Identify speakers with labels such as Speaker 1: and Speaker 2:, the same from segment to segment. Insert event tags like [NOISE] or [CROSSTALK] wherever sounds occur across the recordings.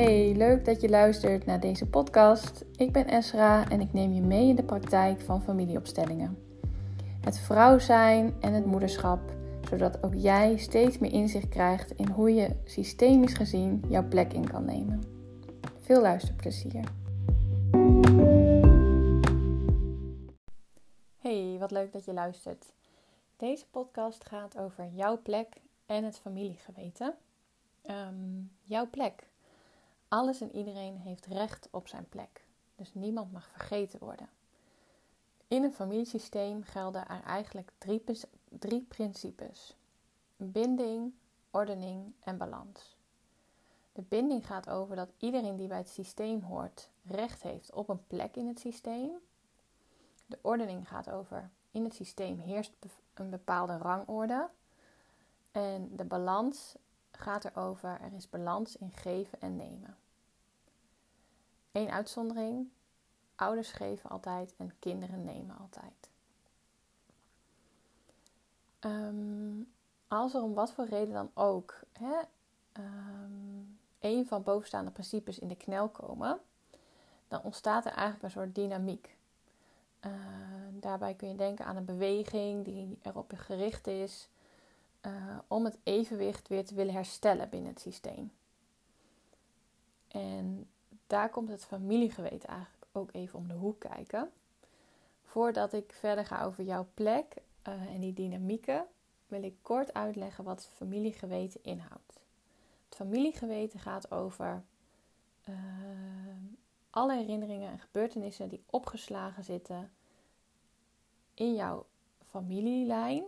Speaker 1: Hey, leuk dat je luistert naar deze podcast. Ik ben Esra en ik neem je mee in de praktijk van familieopstellingen. Het vrouw zijn en het moederschap, zodat ook jij steeds meer inzicht krijgt in hoe je systemisch gezien jouw plek in kan nemen. Veel luisterplezier. Hey, wat leuk dat je luistert. Deze podcast gaat over jouw plek en het familiegeweten. Ehm, jouw plek. Alles en iedereen heeft recht op zijn plek. Dus niemand mag vergeten worden. In een familiesysteem gelden er eigenlijk drie, drie principes: binding, ordening en balans. De binding gaat over dat iedereen die bij het systeem hoort recht heeft op een plek in het systeem. De ordening gaat over in het systeem heerst een bepaalde rangorde. En de balans gaat erover, er is balans in geven en nemen. Eén uitzondering, ouders geven altijd en kinderen nemen altijd. Um, als er om wat voor reden dan ook hè, een van bovenstaande principes in de knel komen, dan ontstaat er eigenlijk een soort dynamiek. Uh, daarbij kun je denken aan een beweging die erop gericht is uh, om het evenwicht weer te willen herstellen binnen het systeem. En daar komt het familiegeweten eigenlijk ook even om de hoek kijken. Voordat ik verder ga over jouw plek uh, en die dynamieken, wil ik kort uitleggen wat familiegeweten inhoudt. Het familiegeweten gaat over uh, alle herinneringen en gebeurtenissen die opgeslagen zitten in jouw familielijn.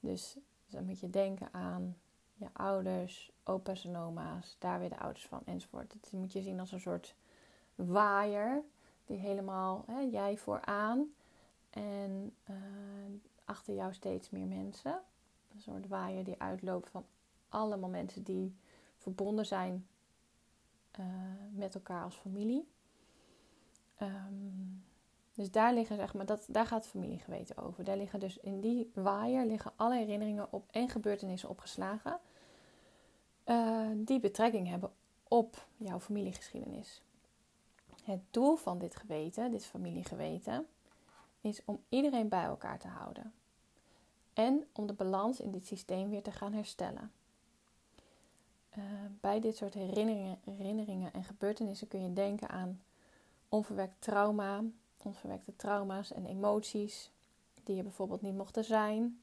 Speaker 1: Dus dan moet je denken aan je ouders, opa's en oma's, daar weer de ouders van enzovoort. Dat moet je zien als een soort waaier die helemaal hè, jij vooraan en uh, achter jou steeds meer mensen. Een soort waaier die uitloopt van allemaal mensen die verbonden zijn uh, met elkaar als familie. Um, dus daar liggen, zeg maar, dat, daar gaat familiegeweten over. Daar liggen dus in die waaier liggen alle herinneringen op en gebeurtenissen opgeslagen. Uh, die betrekking hebben op jouw familiegeschiedenis. Het doel van dit geweten, dit familiegeweten, is om iedereen bij elkaar te houden. En om de balans in dit systeem weer te gaan herstellen. Uh, bij dit soort herinneringen, herinneringen en gebeurtenissen kun je denken aan onverwerkt trauma, onverwerkte trauma's en emoties die er bijvoorbeeld niet mochten zijn.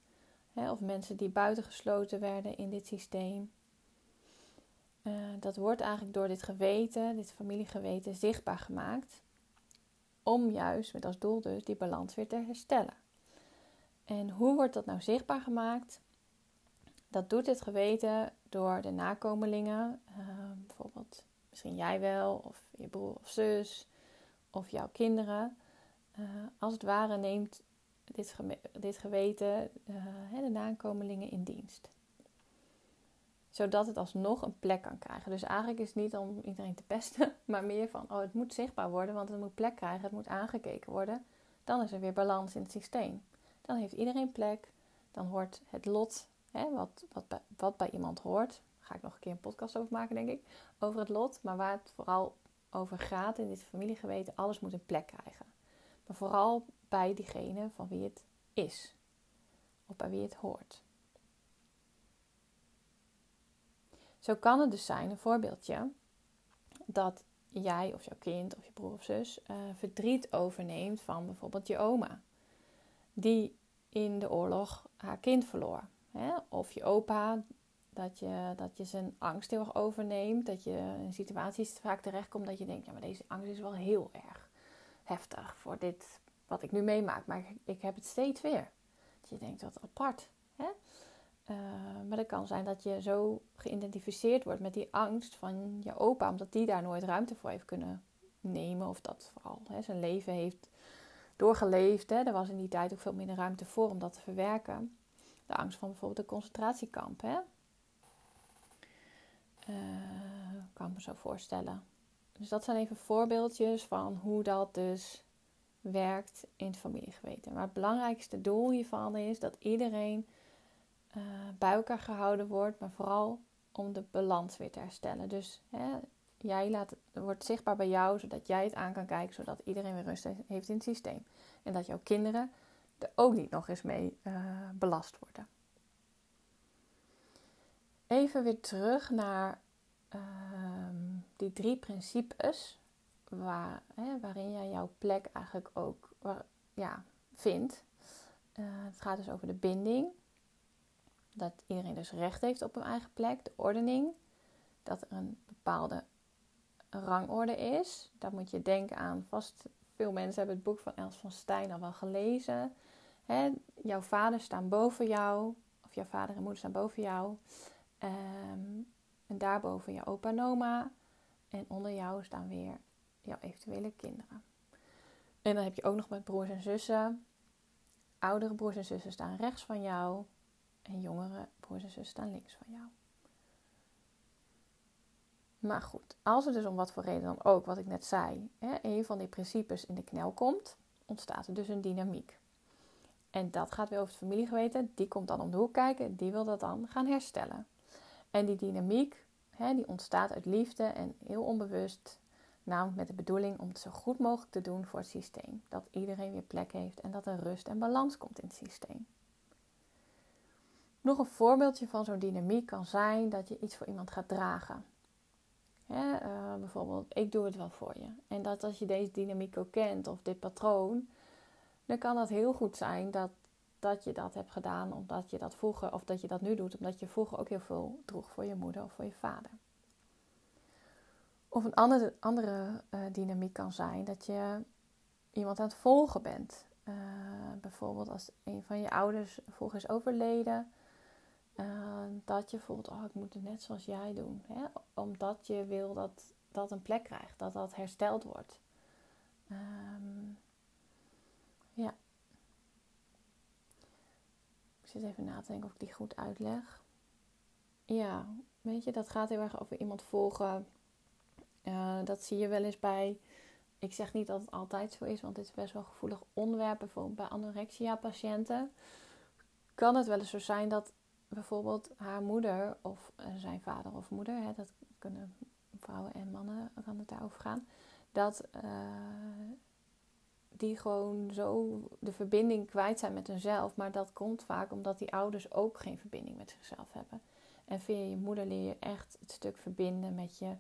Speaker 1: Hè, of mensen die buitengesloten werden in dit systeem. Uh, dat wordt eigenlijk door dit geweten, dit familiegeweten, zichtbaar gemaakt. Om juist met als doel dus die balans weer te herstellen. En hoe wordt dat nou zichtbaar gemaakt? Dat doet het geweten door de nakomelingen, uh, bijvoorbeeld misschien jij wel, of je broer of zus, of jouw kinderen. Uh, als het ware neemt dit, dit geweten uh, de nakomelingen in dienst. Zodat het alsnog een plek kan krijgen. Dus eigenlijk is het niet om iedereen te pesten, [LAUGHS] maar meer van: oh, het moet zichtbaar worden, want het moet plek krijgen, het moet aangekeken worden. Dan is er weer balans in het systeem. Dan heeft iedereen plek. Dan hoort het lot, hè, wat, wat, bij, wat bij iemand hoort. Daar ga ik nog een keer een podcast over maken, denk ik. Over het lot. Maar waar het vooral over gaat in dit familiegeweten: alles moet een plek krijgen. Maar vooral bij diegene van wie het is. Of bij wie het hoort. Zo kan het dus zijn, een voorbeeldje, dat jij of jouw kind of je broer of zus uh, verdriet overneemt van bijvoorbeeld je oma. Die in de oorlog haar kind verloor. Hè? Of je opa, dat je, dat je zijn angst heel erg overneemt. Dat je in situaties vaak terechtkomt dat je denkt, ja maar deze angst is wel heel erg heftig voor dit wat ik nu meemaak. Maar ik, heb het steeds weer. Dat je denkt, wat apart. Hè? Uh, maar het kan zijn dat je zo geïdentificeerd wordt met die angst van je opa, omdat die daar nooit ruimte voor heeft kunnen nemen. Of dat vooral hè, zijn leven heeft doorgeleefd. Hè. Er was in die tijd ook veel minder ruimte voor om dat te verwerken. De angst van bijvoorbeeld een concentratiekamp. Hè. Uh, kan me zo voorstellen. Dus dat zijn even voorbeeldjes van hoe dat dus werkt in het familiegeweten. Maar het belangrijkste doel hiervan is dat iedereen uh, bij elkaar gehouden wordt, maar vooral om de balans weer te herstellen. Dus hè, Jij laat wordt zichtbaar bij jou, zodat jij het aan kan kijken, zodat iedereen weer rust heeft in het systeem. En dat jouw kinderen er ook niet nog eens mee uh, belast worden. Even weer terug naar uh, die drie principes waar, hè, waarin jij jouw plek eigenlijk ook ja, vindt. Uh, het gaat dus over de binding. Dat iedereen dus recht heeft op een eigen plek. De ordening. Dat er een bepaalde rangorde is. Daar moet je denken aan. Vast veel mensen hebben het boek van Els van Stijn al wel gelezen. Hè, jouw vader staan boven jou. Of jouw vader en moeder staan boven jou. Um, en daarboven je opa en oma. En onder jou staan weer jouw eventuele kinderen. En dan heb je ook nog met broers en zussen. Oudere broers en zussen staan rechts van jou. En jongere broers en zussen staan links van jou. Maar goed, als er dus om wat voor reden dan ook, wat ik net zei, hè, een van die principes in de knel komt, ontstaat er dus een dynamiek. En dat gaat weer over het familiegeweten. Die komt dan om de hoek kijken. Die wil dat dan gaan herstellen. En die dynamiek, hè, die ontstaat uit liefde en heel onbewust. Namelijk met de bedoeling om het zo goed mogelijk te doen voor het systeem. Dat iedereen weer plek heeft en dat er rust en balans komt in het systeem. Nog een voorbeeldje van zo'n dynamiek kan zijn dat je iets voor iemand gaat dragen. Uh, bijvoorbeeld, ik doe het wel voor je. En dat als je deze dynamiek ook kent of dit patroon, dan kan dat heel goed zijn dat dat je dat hebt gedaan omdat je dat vroeger, of dat je dat nu doet omdat je vroeger ook heel veel droeg voor je moeder of voor je vader. Of een andere, andere uh, dynamiek kan zijn dat je iemand aan het volgen bent. Uh, bijvoorbeeld als een van je ouders vroeger is overleden, uh, dat je voelt, oh ik moet het net zoals jij doen. Hè? Omdat je wil dat dat een plek krijgt, dat dat hersteld wordt. Um, ja, zit even na te denken of ik die goed uitleg. Ja, weet je, dat gaat heel erg over iemand volgen. Uh, dat zie je wel eens bij. Ik zeg niet dat het altijd zo is, want dit is best wel gevoelig onderwerp. Bijvoorbeeld bij anorexia-patiënten kan het wel eens zo zijn dat bijvoorbeeld haar moeder of uh, zijn vader of moeder, hè, dat kunnen vrouwen en mannen kan het daarover gaan, dat uh, die gewoon zo de verbinding kwijt zijn met hunzelf. Maar dat komt vaak omdat die ouders ook geen verbinding met zichzelf hebben. En via je moeder leer je echt het stuk verbinden met je,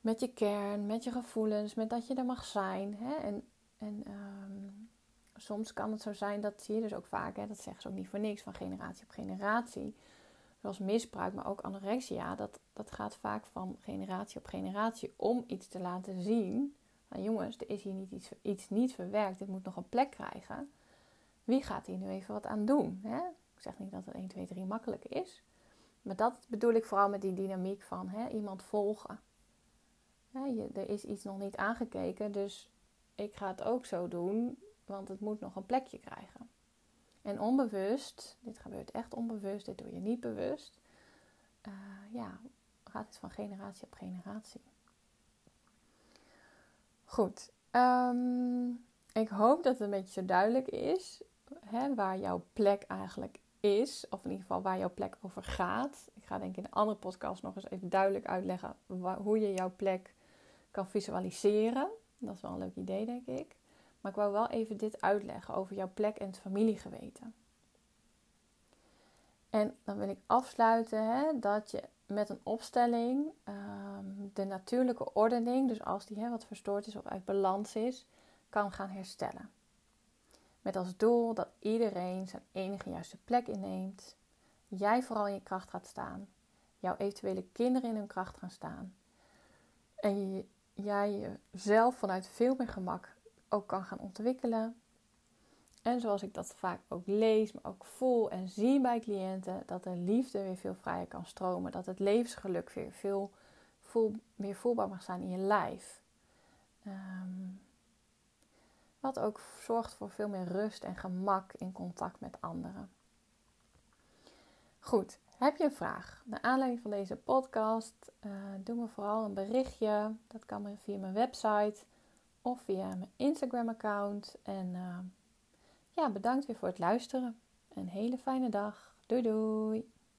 Speaker 1: met je kern, met je gevoelens, met dat je er mag zijn. Hè? En, en um, soms kan het zo zijn, dat zie je dus ook vaak, hè? dat zeggen ze ook niet voor niks, van generatie op generatie. Zoals misbruik, maar ook anorexia, dat, dat gaat vaak van generatie op generatie om iets te laten zien nou jongens, er is hier niet iets, iets niet verwerkt, dit moet nog een plek krijgen. Wie gaat hier nu even wat aan doen? Hè? Ik zeg niet dat het 1, 2, 3 makkelijk is. Maar dat bedoel ik vooral met die dynamiek van hè, iemand volgen. je, er is iets nog niet aangekeken, dus ik ga het ook zo doen, want het moet nog een plekje krijgen. En onbewust, dit gebeurt echt onbewust, dit doe je niet bewust, uh, ja, gaat het van generatie op generatie. Goed. Ehm, ik hoop dat het een beetje zo duidelijk is hè, waar jouw plek eigenlijk is. Of in ieder geval waar jouw plek over gaat. Ik ga denk ik in een andere podcast nog eens even duidelijk uitleggen hoe je jouw plek kan visualiseren. Dat is wel een leuk idee, denk ik. Maar ik wou wel even dit uitleggen over jouw plek en het familiegeweten. En dan wil ik afsluiten hè, dat je met een opstelling ehm, de natuurlijke ordening, dus als die hè, wat verstoord is of uit balans is, kan gaan herstellen. Met als doel dat iedereen zijn enige juiste plek inneemt, jij vooral in je kracht gaat staan, jouw eventuele kinderen in hun kracht gaan staan en jij jezelf vanuit veel meer gemak ook kan gaan ontwikkelen en zoals ik dat vaak ook lees, maar ook voel en zie bij cliënten, dat de liefde weer veel vrijer kan stromen. Dat het levensgeluk weer veel voel, meer voelbaar mag zijn in je lijf. Ehm, wat ook zorgt voor veel meer rust en gemak in contact met anderen. Goed, heb je een vraag? Naar aanleiding van deze podcast, uh, doe me vooral een berichtje. Dat kan via mijn website of via mijn Instagram-account. En uh, ja, bedankt weer voor het luisteren. Een hele fijne dag. Doei doei.